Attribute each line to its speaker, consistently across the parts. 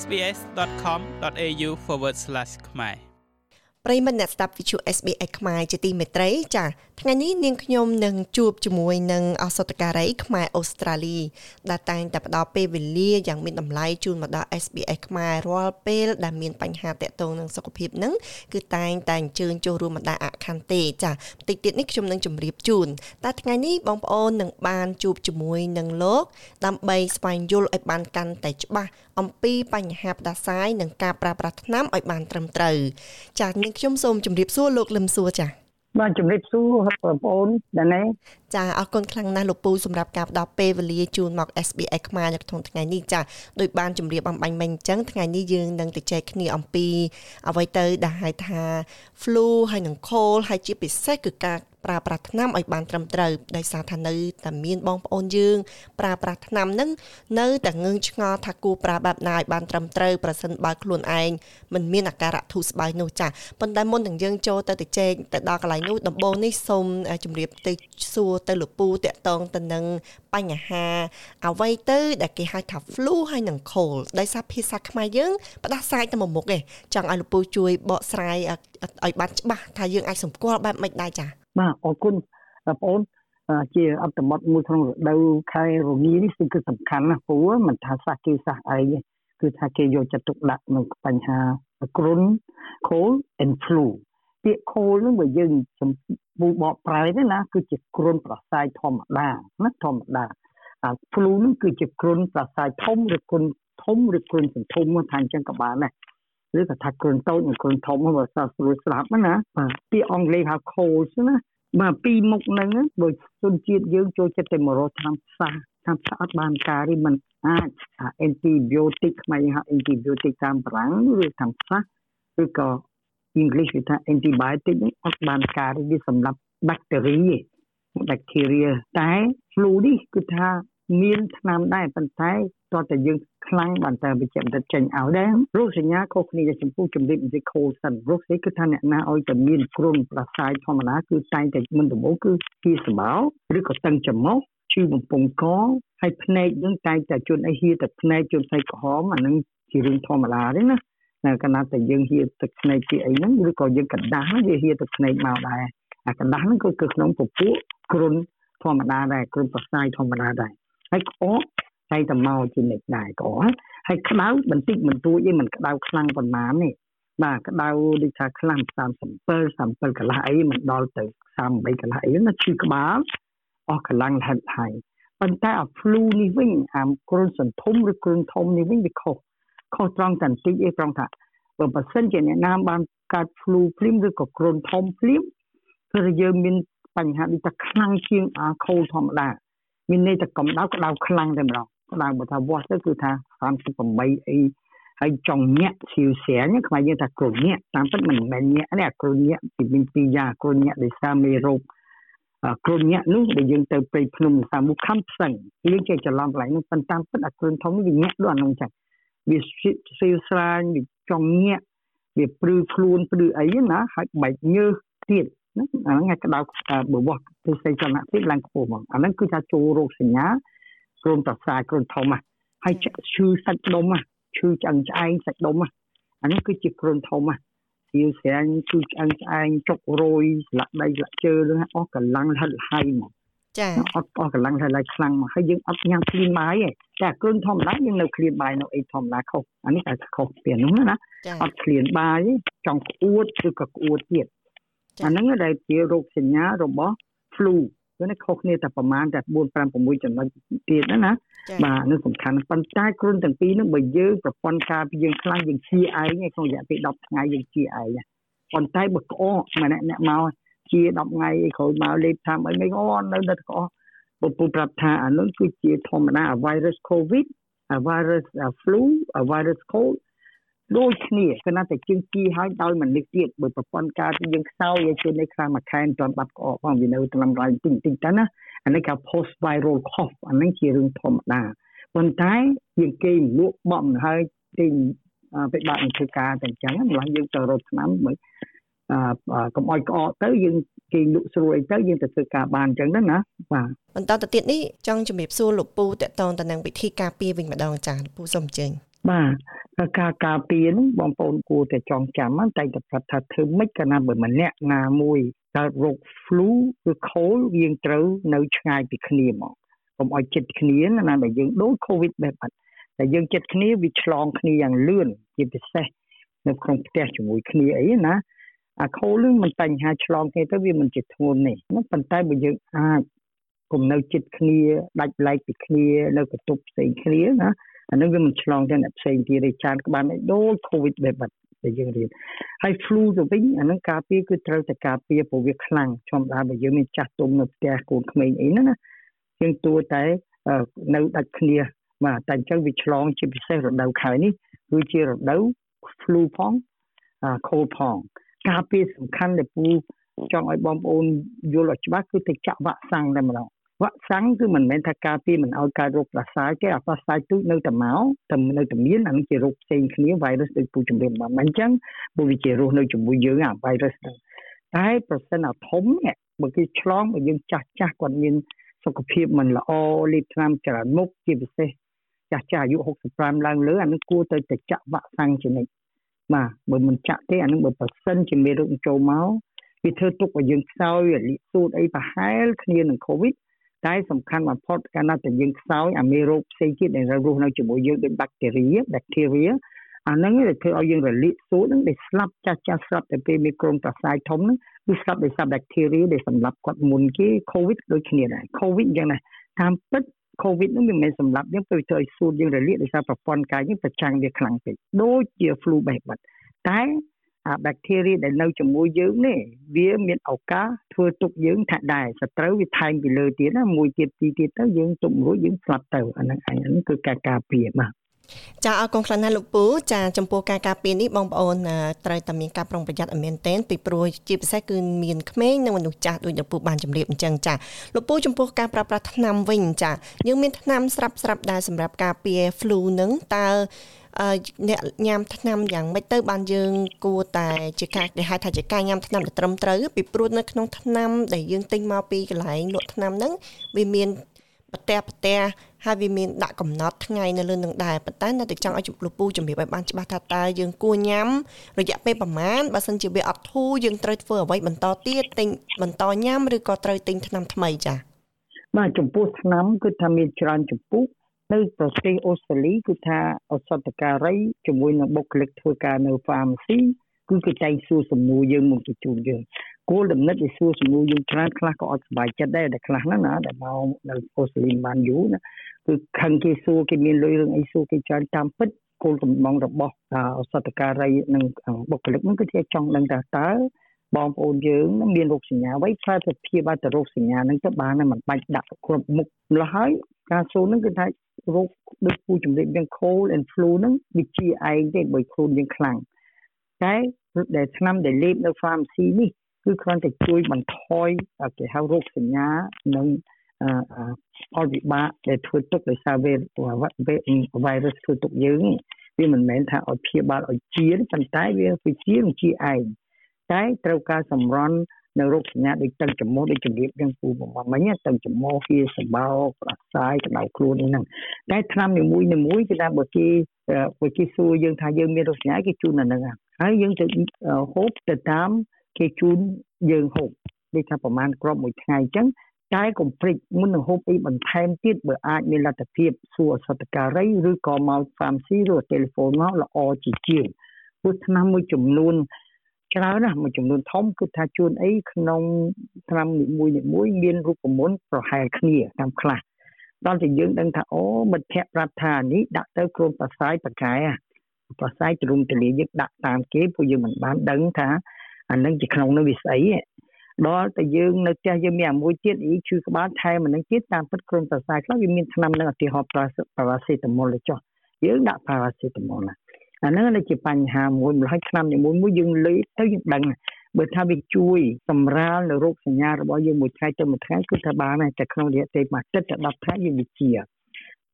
Speaker 1: sbs.com.au/ ខ្មែរ
Speaker 2: ប្រិមត្តអ្នកស្ដាប់វិទ្យុ SBS ខ្មែរជាទីមេត្រីចាថ្ងៃនេះនាងខ្ញុំនឹងជួបជាមួយនឹងអសតការីខ្មែរអូស្ត្រាលីដែលតែងតែផ្ដល់ពេលវេលាយ៉ាងមានតម្លៃជូនមកដល់ SBS ខ្មែររាល់ពេលដែលមានបញ្ហាតាក់ទងនឹងសុខភាពនឹងគឺតែងតែអញ្ជើញចូលរួមបណ្ដាអខន្ទេចាបន្តិចទៀតនេះខ្ញុំនឹងជម្រាបជូនតែថ្ងៃនេះបងប្អូននឹងបានជួបជាមួយនឹងលោកដើម្បីស្វែងយល់ឲ្យបានកាន់តែច្បាស់អំពីបញ្ហាផ្ដាសាយនិងការប្រើប្រាស់ថ្នាំឲ្យបានត្រឹមត្រូវចា៎នាងខ្ញុំសូមជម្រាបសួរលោកលឹមសួរចា៎
Speaker 3: បាទជំរាបសួរបងប្អូនដាណេ
Speaker 2: ចាអរគុណខ្លាំងណាស់លោកពូសម្រាប់ការផ្ដល់ពេលវេលាជូនមក SBS ខ្មែរនៅក្នុងថ្ងៃនេះចាដោយបានជម្រាបអំបញ្ញមិញអញ្ចឹងថ្ងៃនេះយើងនឹងទៅចែកគ្នាអំពី អ្វីទៅដែលហៅថា flu ហើយនិង cold ហើយជាពិសេសគឺការប្រើប្រាស់ថ្នាំឲ្យបានត្រឹមត្រូវដោយសារថានៅតែមានបងប្អូនយើងប្រើប្រាស់ថ្នាំហ្នឹងនៅតែងឿងឆ្ងល់ថាគួរប្រើបែបណាឲ្យបានត្រឹមត្រូវប្រសិនបើខ្លួនឯងមិនមានអាការៈធូរស្បើយនោះចាប៉ុន្តែមុននឹងយើងចូលទៅទៅជែកទៅដល់កន្លែងនោះដំបូងនេះសូមជម្រាបទៅសួរទៅលោកពូតកតងទៅនឹងបញ្ហាអ្វីទៅ ដែលគេហៅថា flu ហើយនិង cold ដោយសារភាសាខ្មែរយើងផ្ដាសាយទៅមួយមុខឯងចង់ឲ្យលោកពូជួយបកស្រាយឲ្យបានច្បាស់ថាយើងអាចសម្គាល់បែបម៉េចដែរចា៎
Speaker 3: បាទអរគុណបងប្អូនជាអត្តមត់មួយក្នុងរដូវខែរងានេះគឺសំខាន់ណាស់ព្រោះមិនថាសាសគេសាសអីគឺថាគេយកចិត្តទុកដាក់នៅបញ្ហាគ្រុន cold and flu ពាក្យ cold ហ្នឹងបើយើង ចំពូបកប្រែទៅណាគឺជាគ្រុនប្រសាយធម្មតាណាធម្មតាអា flu ហ្នឹងគឺជាគ្រុនប្រសាយធំឬគ្រុនធំឬគ្រុនសន្ធុំថាអញ្ចឹងក៏បានដែរឬក៏ថាគ្រុនតូចនិងគ្រុនធំបើសាស្រួលស្ដាប់ណាបាទពាក្យអង់គ្លេសហៅ cold ណាបាទពីមុខហ្នឹងបើជនជាតិយើងចូលចិត្តតែមករកឆ្នាំផ្សះឆ្នាំផ្សះអត់បានការទេมันអាច antibiotic ខ្មែរហៅ antibiotic តាមបារាំងឬតាមផ្សះឬក៏ English គេថា antibiotic នេះអត់បានការទេវាសម្រាប់ bacteria bacteria តែ flu នេះគឺថាមានថ្នាំដែរប៉ុន្តែតើតើយើងខ្លាំងបានតែវិជ្ជាចិត្តចេញឲ្យដែររោគសញ្ញាខុសគ្នាចំពោះជំរាបនិយាយ cold សិនរោគស្អីគឺថាអ្នកណាឲ្យតែមានគ្រុនប្រសាយធម្មតាគឺតែងតែមិនដំបូងគឺពីសម្បោឬក៏តឹងច្រមុះឈឺបំពង់កហើយភ្នែកនឹងតែងតែជន់អីហៀតែភ្នែកជន់ផ្ទៃក្រហមអានឹងជារឿងធម្មតាទេណា នៅកណ្ដាលតែយើងហៀទឹកភ្នែកពីអីហ្នឹងឬក៏យើងកណ្ដាស់វាហៀទឹកភ្នែកមកដែរអាកណ្ដាស់ហ្នឹងគឺគឺក្នុងពពួកគ្រុនធម្មតាដែរគ្រុនប្រសាយធម្មតាដែរហើយក្អកតែតែមកជានិច្ចដែរក្អកហើយក្តៅបន្តិចបន្តួចឯងមិនក្តៅខ្លាំងប៉ុន្មានទេបាទក្តៅដូចថាខ្លាំង37 37កន្លះអីមិនដល់ទៅ38កន្លះអីណាឈឺក្បាលអស់កម្លាំងលហិតហើយប៉ុន្តែអា flu នេះវិញអាគ្រុនសន្ធុំឬគ្រុនធំនេះវិញវាខុស ខុសត្រង់តែបន្តិចឯងត្រង់ថាបើបើសិនជាអ្នកណាបានកើត flu ភ្លាមឬក៏គ្រុនធំភ្លាមគឺយើងមានបញ្ហាដូចថាខ្លាំងជាងអា cold ធម្មតាមានន័យថាកម្ដៅក្ដៅខ្លាំងតែម្ដងក្ដៅបើថាវាស់ទៅគឺថា38អីហើយចង់ញាក់ឈៀវស្រាញខ្មែរយើងថាគ្រុនញាក់តាមពិតមិនមែនញាក់ទេអាគ្រុនញាក់ពីមានពីរយ៉ាងគ្រុនញាក់ដោយសារមេរោគគ្រុនញាក់នោះដែលយើងទៅព្រៃភ្នំតាមមុខខំផ្សឹងយើងចេះច្រឡំកន្លែងនោះប៉ុន្តែតាមពិតអាគ្រុនធំនេះវាញាក់ដូចអានោះចឹង វាស៊ីវស្រាញវាចង់ញាក់វាព្រឺខ្លួនព្រឺអីណាហើយបែកញើសទៀតណាអាហ្នឹងគេក្តៅបើវាស់ទិសីចលនភាពឡើងខ្ពស់ហ្មងអាហ្នឹងគឺថាចូលរោគសញ្ញាគ្រុនប្រសាគ្រុនធំហ่ะហើយឈឺសាច់ដុំហ่ะឈឺឆ្អឹងឆ្អែងសាច់ដុំហ่ะអានេះគឺជាគ្រុនធំហ่ะជាស្រាញឈឺឆ្អឹងឆ្អែងចុករយស្លាក់ដៃស្លាក់ជើងអស់កម្លាំងហិតហើយហ្មង
Speaker 2: ចា
Speaker 3: អត់អស់កម្លាំងហើយឡើងខ្លាំងមកហើយយើងអត់ញ៉ាំគ្លៀនបាយទេ តែគ្រុនធម្មតាយើងនៅគ្លៀនបាយនៅអីធម្មតាខុសអានេះតែខុសពីនោះណាអត់គ្លៀនបាយចង់ក្អួតឬក៏ក្អួតទៀតអាហ្នឹងដែលជារោគសញ្ញារបស់ flu គឺខុសគ្នាតែប្រមាណតែ4 5 6ចំណុចទៀតណាណាបាទនេះសំខាន់ប៉ុន្តែគ្រុនទាំងពីរហ្នឹងបើយើងប្រព័ន្ធការពារយើងខ្លាំងយើងជាឯងក្នុងរយៈពេល10ថ្ងៃយើងជាឯងប៉ុន្តែបើក្អកម្នាក់អ្នកមកជា10ថ្ងៃក្រោយមកលេបថាអីមិនអូនៅនៅក្អក ពពុប្រាប់ថាអានោះគឺជាធម្មតា virus covid virus flu virus cold ដូចគ្នាគឺណាតែជាងគីហើយដោយមិននឹកទៀតបើប្រព័ន្ធការពារយើងខ្សោយឲ្យជួយនៅខ្លាំងមួយខែមិនទាន់បាត់ក្អកផងវានៅត្រឹមរៃតិចតិចទៅណាអានេះគេ post viral cough អានេះជារឿងធម្មតាប៉ុន្តែយើងគេលក់បំហើយទិញពិបាកនឹងធ្វើការតែអញ្ចឹងម្ល៉េះយើងទៅរកឆ្នាំមើលអឺ កុំអោយក្អកទៅយើងគេលក់ស្រួលអីទៅយើងទៅធ្វើការបានអញ្ចឹងណាណាបាទ
Speaker 2: បន្តទៅទៀតនេះចង់ជំរាបសួរលោកពូតកតងទៅនឹងវិធីការពារវិញម្ដងចា៎ពូសូមអញ្ជើញ
Speaker 3: បាទការការពារហ្នឹងបងប្អូនគួរតែចងចាំតែតែប្រាប់ថាធ្វើម៉េចកាលណាបើម្នាក់ណាមួយកើតរោគ flu ឬ cold យើងត្រូវនៅឆ្ងាយពីគ្នាមកកុំឲ្យចិត្តគ្នាណាដែលយើងដូច covid បែបបាត់តែយើងចិត្តគ្នាវាឆ្លងគ្នាយ៉ាងលឿនជាពិសេសនៅក្នុងផ្ទះជាមួយគ្នាអីណា អា cold នឹងមិនបញ្ហាឆ្លងគ្នាទៅវាមិនជាធ្ងន់ទេប៉ុន្តែបើយើងអាចគុំនៅចិត្តគ្នាដាច់ប្លែកពីគ្នានៅបន្ទប់ផ្សេងគ្នាណាអានឹងវាមិនឆ្លងទៅអ្នកផ្សេងទៀតទេចានក្បាលដូច covid បែបបាត់ដែលយើងរៀនហើយ flu ទៅវិញអានឹងការពារគឺត្រូវតែការពារព្រោះវាខ្លាំងធម្មតាបើយើងមានចាស់ទុំនៅផ្ទះកូនក្មេងអីហ្នឹងណាយើងទួតែនៅដាច់គ្នាបាទតែអញ្ចឹងវាឆ្លងជាពិសេសរដូវខែនេះគឺជារដូវ flu ផងអា cold ផង ការពារសំខាន់ដែលពូចង់ឲ្យបងប្អូនយល់ឲ្យច្បាស់គឺទៅចាក់វ៉ាក់សាំងតែម្ដងវ៉ាក់សាំងគឺមិនមែនថាការពារមិនឲ្យកើតរោគផ្ដាសាយទេអាផ្ដាសាយទូចនៅតែមកតែនៅតែមានអានេះជារោគផ្សេងគ្នា virus ដូចពូជំរាបបានអញ្ចឹងពួកវាជារស់នៅជាមួយយើងអា virus ហ្នឹងតែប្រសិនអាធំនេះបើគេឆ្លងបើយើងចាស់ចាស់គាត់មានសុខភាពមិនល្អលេបថ្នាំច្រើនមុខជាពិសេសចាស់ចាស់អាយុ65ឡើងលើអានេះគួរទៅទៅចាក់វ៉ាក់សាំងជានិច្ច បាទបើមិនចាក់ទេអានេះបើប្រសិនជាមេរោគចូលមកវាធ្វើទុកឲ្យយើងខ្សោយលិសួតអីប្រហែលគ្នានឹង COVID តែសំខាន់បំផុតកាលណាតែយើងខ្សោយអាមេរោគផ្សេងទៀតដែលរស់នៅជាមួយយើងដូចបាក់តេរី bacteria អាហ្នឹងដែលធ្វើឲ្យយើងរលាកសួតហ្នឹងដែលស្លាប់ចាស់ចាស់ស្លាប់តែពេលមីក្រូប្រសាយធំហ្នឹងវាស្លាប់ដោយសារ bacteria ដែលសម្លាប់គាត់មុនគេ COVID ដូចគ្នាដែរ COVID អញ្ចឹងណាតាមពិត COVID ហ្នឹងវាមិនមែនសម្លាប់យើងទៅធ្វើឲ្យសួតយើងរលាកដោយសារប្រព័ន្ធកាយយើងប្រចាំងវាខ្លាំងពេកដូចជា flu បែបបាត់តែអា bacteria ដែលនៅជាមួយយើងនេះវាមានឱកាសធ្វើទុកយើងថាដែរសត្រូវវាថែមពីលើទៀតណាមួយទៀតពីរទៀតទៅយើងទុករួចយើងស្លាប់ទៅអាហ្នឹងឯងហ្នឹងគឺការការពារបាទ
Speaker 2: ចាអរគុណខ្លាំងណាស់លោកពូចាចំពោះការការពារនេះបងប្អូនត្រូវតែមានការប្រុងប្រយ័ត្នឲ្យមែនទែនពីព្រោះជាពិសេសគឺមានក្មេងនិងមនុស្សចាស់ដូចលោកពូបានជម្រាបអញ្ចឹងចាលោកពូចំពោះការប្រើប្រាស់ថ្នាំវិញចាយើងមានថ្នាំស្រាប់ស្រាប់ដែរសម្រាប់ការពារ flu នឹងតើអ្នកញ៉ាំថ្នាំយ៉ាងម៉េចទៅបានយើងគួរតែជាការដែលហៅថាជាការញ៉ាំថ្នាំដែលត្រឹមត្រូវពីព្រោះនៅក្នុងថ្នាំដែលយើងទិញមកពីកន្លែងលក់ថ្នាំហ្នឹងវាមាន ប្រទះប្រទះហើយវាមានដាក់កំណត់ថ្ងៃនៅលើនឹងដែរប៉ុន្តែនៅតែចង់ឲ្យលោកពូជំរាបឲ្យបានច្បាស់ថាតើយើងគួរញ៉ាំរយៈពេលប្រមាណបើសិនជាវាអត់ធូរយើងត្រូវធ្វើអ្វីបន្តទៀតទិញបន្តញ៉ាំឬក៏ត្រូវទិញថ្នាំថ្មីចា៎
Speaker 3: បាទចំពោះថ្នាំគឺថាមានច្រើនចំពោះនៅប្រទេសអូស្ត្រាលីគឺថាឱសថការីជាមួយនឹងបុគ្គលិកធ្វើការនៅ pharmacy គឺគេតែងសួរសំណួរយើងមកជូនយើង គោលដំណិតវាសួរសំណួរយើងច្រើនខ្លះក៏អត់សុបាយចិត្តដែរតែខ្លះហ្នឹងណាដែលមកនៅអូស្ត្រាលីបានយូរណាគឺខឹងគេសួរគេមានលុយរឿងអីសួរគេច្រើនតាមពិតគោលកំណងរបស់ឱសថការីនិងបុគ្គលិកហ្នឹងគឺគេចង់ដឹងថាតើបងប្អូនយើងនឹងមានរោគសញ្ញាអ្វីផ្លែទៅព្យាបាលទៅរោគសញ្ញាហ្នឹងទៅបានហើយមិនបាច់ដាក់គ្រប់មុខម្ល៉េះហើយការសួរហ្នឹងគឺថារោគដូចពូជំរាបយ៉ាង cold and flu ហ្នឹងវាជាឯងទេបើខ្លួនយើងខ្លាំងតែដែលឆ្នាំដែលលេបនៅ pharmacy នេះ គឺគ្រាន់តែជួយបន្ថយគេហៅរោគសញ្ញានិងផលវិបាកដែលធ្វើទុកដោយសារវេ virus ធ្វើទុកយើងវាមិនមែនថាឲ្យព្យាបាលឲ្យជាប៉ុន្តែវាវិជានឹងជាឯងតែត្រូវការសម្រន់នៅរោគសញ្ញាដូចតឹងច្រមុះដូចជំរាបយ៉ាងពូបំមិញតឹងច្រមុះហៀសម្បោប្រសាយក្តៅខ្លួនហ្នឹងតែថ្នាំនីមួយនីមួយគឺថាបើគេបើគេសួរយើងថាយើងមានរោគសញ្ញាគេជូនអាហ្នឹងហើយយើងទៅហូបទៅតាម គេជូនយើងហូបដូចថាប្រហែលគ្រាប់មួយថ្ងៃអញ្ចឹងតែកុំព្រិចមុននឹងហូបអីបន្ថែមទៀតបើអាចមានលទ្ធភាពសួរអសតការីឬក៏មក pharmacy ឬ telephone មកល្អជាជាងព្រោះថ្នាំមួយចំនួនច្រើនណាស់មួយចំនួនធំគឺថាជួនអីក្នុងថ្នាំនីមួយនីមួយមានរូបមន្តប្រហែលគ្នាតាមខ្លះដល់តែយើងដឹងថាអូមិត្តភ័ក្ដិប្រាប់ថានេះដាក់ទៅក្រុមប្រសាយប្រកែប្រសាយទ្រុំទលាយើងដាក់តាមគេព្រោះយើងមិនបានដឹងថា អានឹងជាក្នុងនោះវាស្អីដល់តែយើងនៅផ្ទះយើងមានអាមួយទៀតអីឈឺក្បាលថែមអានឹងទៀតតាមពិតក្រុមប្រសាយខ្លះវាមានថ្នាំនឹងឧទាហរណ៍ប៉ារ៉ាសេតាមុលចុះយើងដាក់ប៉ារ៉ាសេតាមុលណាអាហ្នឹងជាបញ្ហាមួយម្ល៉េះឆ្នាំនីមួយមួយយើងលេបទៅយើងដឹងបើថាវាជួយសម្រាលនៅរោគសញ្ញារបស់យើងមួយថ្ងៃទៅមួយថ្ងៃគឺថាបានតែក្នុងរយៈពេលមួយទឹកទៅ10ថ្ងៃយើងវិជា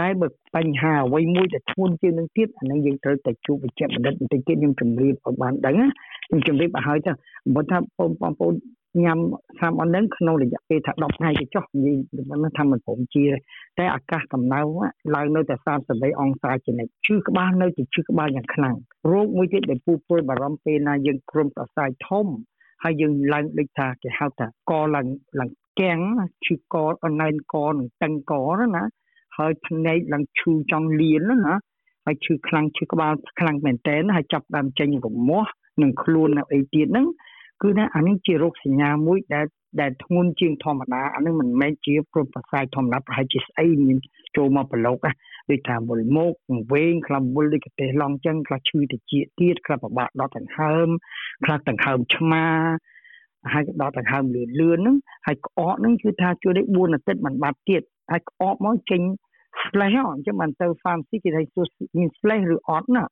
Speaker 3: តែបើបញ្ហាអ្វីមួយដែលធ្ងន់ជាងនឹងទៀតអានេះយើងត្រូវតែជួបវិជ្ជបណ្ឌិតបន្តិចទៀតខ្ញុំជម្រាបឲ្យបានដឹងខ្ញុំ ជម្រាបឲ្យហើយទៅបើថាបងប្អូនញ៉ាំថ្នាំអស់ហ្នឹងក្នុងរយៈពេលថា10ថ្ងៃទៅចុះនិយាយថាមិនព្រមជាតែអាកាសកម្ដៅឡើងនៅតែ33អង្សាជានិច្ចឈឺក្បាលនៅតែឈឺក្បាលយ៉ាងខ្លាំងរោគមួយទៀតដែលពូព្រួយបារម្ភពេលណាយើងគ្រុនប្រសាយធំហើយយើងឡើងដូចថាគេហៅថាកឡើងឡើងកាំងឈឺកអនឡាញកនឹងតឹងកណាហើយភ្នែកឡើងឈឺចង់លៀនណាហើយឈឺខ្លាំងឈឺក្បាលខ្លាំងមែនតើហើយចាប់ដើមចេញរមាស់ នឹងខ្លួននៅអីទៀតហ្នឹងគឺថាអានេះជារោគសញ្ញាមួយដែលដែលធ្ងន់ជាងធម្មតាអានេះមិនមែនជាព្រមប្រសាយធម្មតាប្រហែលជាស្អីមានចូលមកប្រឡូកដូចថាមុលមកវែងខ្លះមុលដូចកទេសឡងចឹងខ្លះឈឺតិចទៀតខ្លះពិបាកដកដង្ហើមខ្លះដង្ហើមឆ្មាហើយដកដង្ហើមលឿនលឿនហ្នឹងហើយក្អកហ្នឹងគឺថាជួយได้4អាទិត្យមិនបាត់ទៀតហើយក្អកមកចេញ slash អញ្ចឹងបានទៅ pharmacy គេថាមាន slash ឬអត់ណា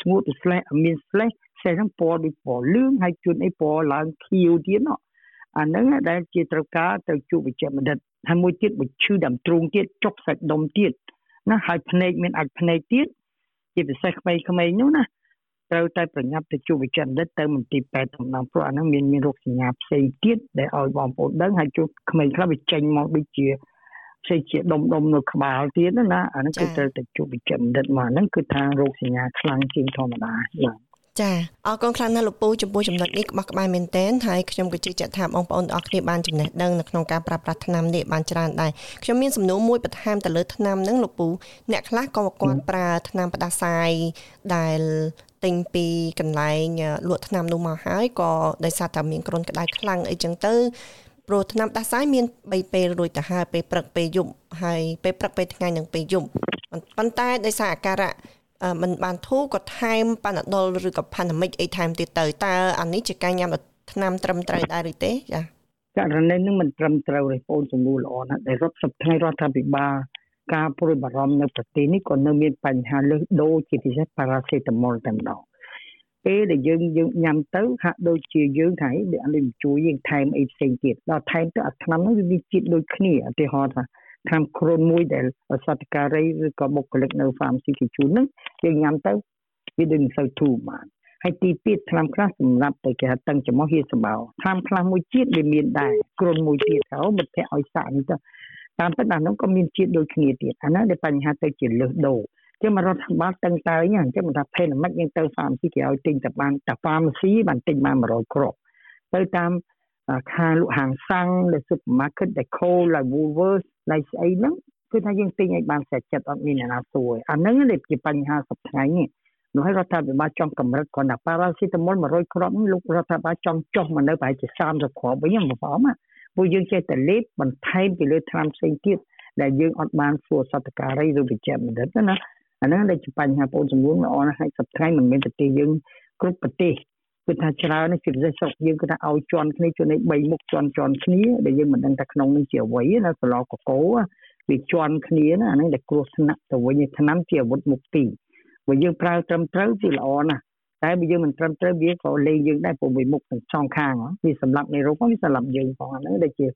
Speaker 3: ស្ងួតទៅ slash មាន slash ផ្សេងហ្នឹងពណ៌ដូចពណ៌លឿងហើយជួនអីពណ៌ឡើងខៀវទៀតណោះអាហ្នឹងដែលជាត្រូវការទៅជួបវិជ្ជបណ្ឌិតហើយមួយទៀតវិឈឺដើមទ្រូងទៀតចុកសាច់ដុំទៀតណាហើយភ្នែកមានអាចភ្នែកទៀតជាពិសេសក្មេងៗនោះណាត្រូវតែប្រញាប់ទៅជួបវិជ្ជបណ្ឌិតទៅមន្ទីរពេទ្យតំណងព្រោះអាហ្នឹងមានមានរោគសញ្ញាផ្សេងទៀតដែលឲ្យបងប្អូនដឹងហើយជួបក្មេងខ្លះវាចេញមកដូចជាផ្សេងជាដុំដុំនៅក្បាលទៀតណាអាហ្នឹងគឺត្រូវតែជួបវិជ្ជបណ្ឌិតមកហ្នឹងគឺថារោគសញ្ញាខ្លាំងជាងធម្មតាបាទ
Speaker 2: ចាអរគុណខ្លាំងណាស់លោកពូចំពោះចំណុចនេះក្បោះក្បាយមែនតែនហើយខ្ញុំក៏ជឿជាក់ថាបងប្អូនទាំងអស់គ្នាបានចំណេះដឹងនៅក្នុងការប្រើប្រាស់ថ្នាំនេះបានច្រើនដែរខ្ញុំមានសំណួរមួយបន្ថែមទៅលើថ្នាំហ្នឹងលោកពូអ្នកខ្លះក៏គាត់ប្រើថ្នាំផ្ដាសាយដែលទិញពីកន្លែងលក់ថ្នាំនោះមកហើយក៏ដោយសារតែមានគ្រុនក្តៅខ្លាំងអីចឹងទៅព្រោះថ្នាំដាសាយមាន3ពេលរួចទៅហើយពេលព្រឹកពេលយប់ហើយពេលព្រឹកពេលថ្ងៃនិងពេលយប់ប៉ុន្តែដោយសារអាការៈ មិនបានធូរក៏ថែមប៉ាណាដុលឬក៏ផាណាមិកអីថែមទៀតទៅតើអានេះជាការញ៉ាំថ្នាំត្រឹមត្រូវដែរឬទេចា
Speaker 3: ករណីនឹងមិនត្រឹមត្រូវទេបងសំណួរល្អណាស់ដែលរដ្ឋសភារដ្ឋាភិបាលការព្រួយបារម្ភនៅប្រទេសនេះក៏នៅមានបញ្ហាលើសដូរជាពិសេសប៉ារ៉ាសេតាមុលតែម្ដងពេលដែលយើងយើងញ៉ាំទៅហាក់ដូចជាយើងថាដូចអានេះជួយយើងថែមអីផ្សេងទៀតដល់ថែមទៅអាថ្នាំនោះវាមានជាតិដូចគ្នាឧទាហរណ៍ថា ថ្នាំគ្រុនមួយដែលសតការីឬក៏បុគ្គលិកនៅ pharmacy គេជូនហ្នឹងយើងញ៉ាំទៅវាដូចមិនសូវធូរបានហើយទីទៀតថ្នាំខ្លះសម្រាប់ទៅគេហៅតឹងច្រមុះហៀសម្បោថ្នាំខ្លះមួយជាតិវាមានដែរគ្រុនមួយទៀតទៅមិត្តភ័ក្ដិឲ្យសាក់នេះទៅតាមពិតអានោះក៏មានជាតិដូចគ្នាទៀតអានោះដែលបញ្ហាទៅជាលើសដូរចឹងមករដ្ឋបាលតឹងតើអញ្ចឹងមិនថាភេទមិនយើងទៅ pharmacy គេឲ្យទិញតែបានតែ pharmacy បានទិញបាន100គ្រាប់ទៅតាម ខាងលក់ហាងសាំងនៅ supermarket ដែល Cold like Woolworths like ស្អីហ្នឹងគឺថាយើងទិញឲ្យបានស្អាតចិត្តអត់មានអ្នកណាសួរអាហ្នឹងនេះជាបញ្ហាសប្តាហ៍នេះនោះឲ្យរដ្ឋាភិបាលចង់កម្រិតគ្រាន់តែប៉ារ៉ាស៊ីតាមុល100គ្រាប់នេះលោករដ្ឋាភិបាលចង់ចុះមកនៅប្រហែលជា30គ្រាប់វិញបងប្អូនព្រោះយើងចេះតែលេបបន្ថែមពីលើថ្នាំផ្សេងទៀតដែលយើងអត់បានសួរសតការីឬវិជ្ជាបណ្ឌិតណាអាហ្នឹងដែលជាបញ្ហាបងចំនួនល្អណាស់ហើយសប្តាហ៍មិនមែនប្រទេសយើងគ្រប់ប្រទេស គឺថាច្រើននេះជាពិសេសស្រុកយើងគឺថាឲ្យជន់គ្នាជួយនៃ3មុខជន់ជន់គ្នាដែលយើងមិនដឹងថាក្នុងនេះជាអ្វីណាសឡកកោវាជន់គ្នាណាអានេះដែលគ្រោះថ្នាក់ទៅវិញឆ្នាំជាអាវុធមុខទីបើយើងប្រើត្រឹមត្រូវគឺល្អណាស់តែបើយើងមិនត្រឹមត្រូវវាក៏លេងយើងដែរព្រោះមួយមុខទាំងសងខាងវាសម្រាប់នៃរោគវាសម្រាប់យើងផងអាហ្នឹងដែលជា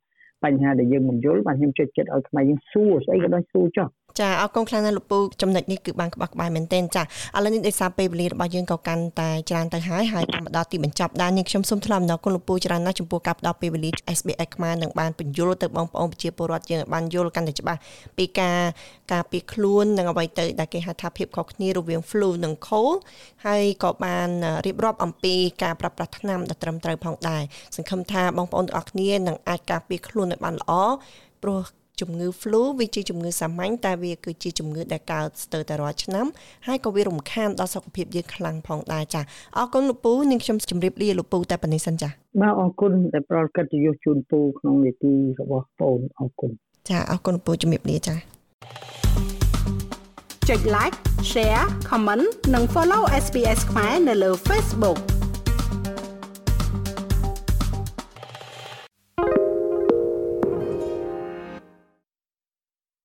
Speaker 3: បញ្ហាដែលយើងមិនយល់បាទខ្ញុំជួយចិត្តឲ្យខ្មែរយើងសួរស្អីក៏ដោយសួរចុះ
Speaker 2: ចាអរគុណខ្លាំងណាស់លោកពូចំណុចនេះគឺបានក្បោះក្បាយមែនទែនចាឥឡូវនេះដោយសារពេលវេលារបស់យើងក៏កាន់តែច្រើនទៅហើយហើយតាមដល់ទីបញ្ចប់ដែរនាងខ្ញុំសូមថ្លែងអំណរគុណលោកពូច្រើនណាស់ចំពោះការផ្ដល់ពេលវេលា SBS ខ្មែរនឹងបានបញ្យល់ទៅបងប្អូនប្រជាពលរដ្ឋយើងឲ្យបានយល់កាន់តែច្បាស់ពីការការពារខ្លួននិងអ្វីទៅដែលគេហៅថាភាពខុសគ្នារវាង flu និង cold ហើយក៏បានរៀបរាប់អំពីការប្រើប្រាស់ថ្នាំដ៏ត្រឹមត្រូវផងដែរសង្ឃឹមថាបងប្អូនទាំងអស់គ្នានឹងអាចការពារខ្លួនឲ្យបានល្អព្រោះ ជំងឺ flu វាជាជំងឺសាមញ្ញតែវាគឺជាជំងឺដែលកើតស្ទើរតែរាល់ឆ្នាំហើយក៏វារំខានដល់សុខភាពយើងខ្លាំងផងដែរចាអរគុណលោកពូនាងខ្ញុំជម្រាបលាលោកពូតែប៉ុណ្្នេះសិនចា
Speaker 3: បាទអរគុណដែលប្រកិត្តិយសជូនពូក្នុងនីតិរបស់បងអរគុណ
Speaker 2: ចាអរគុណពូជម្រាបលាចា
Speaker 4: ចុច like share comment និង follow SPS ខ្មែរនៅលើ Facebook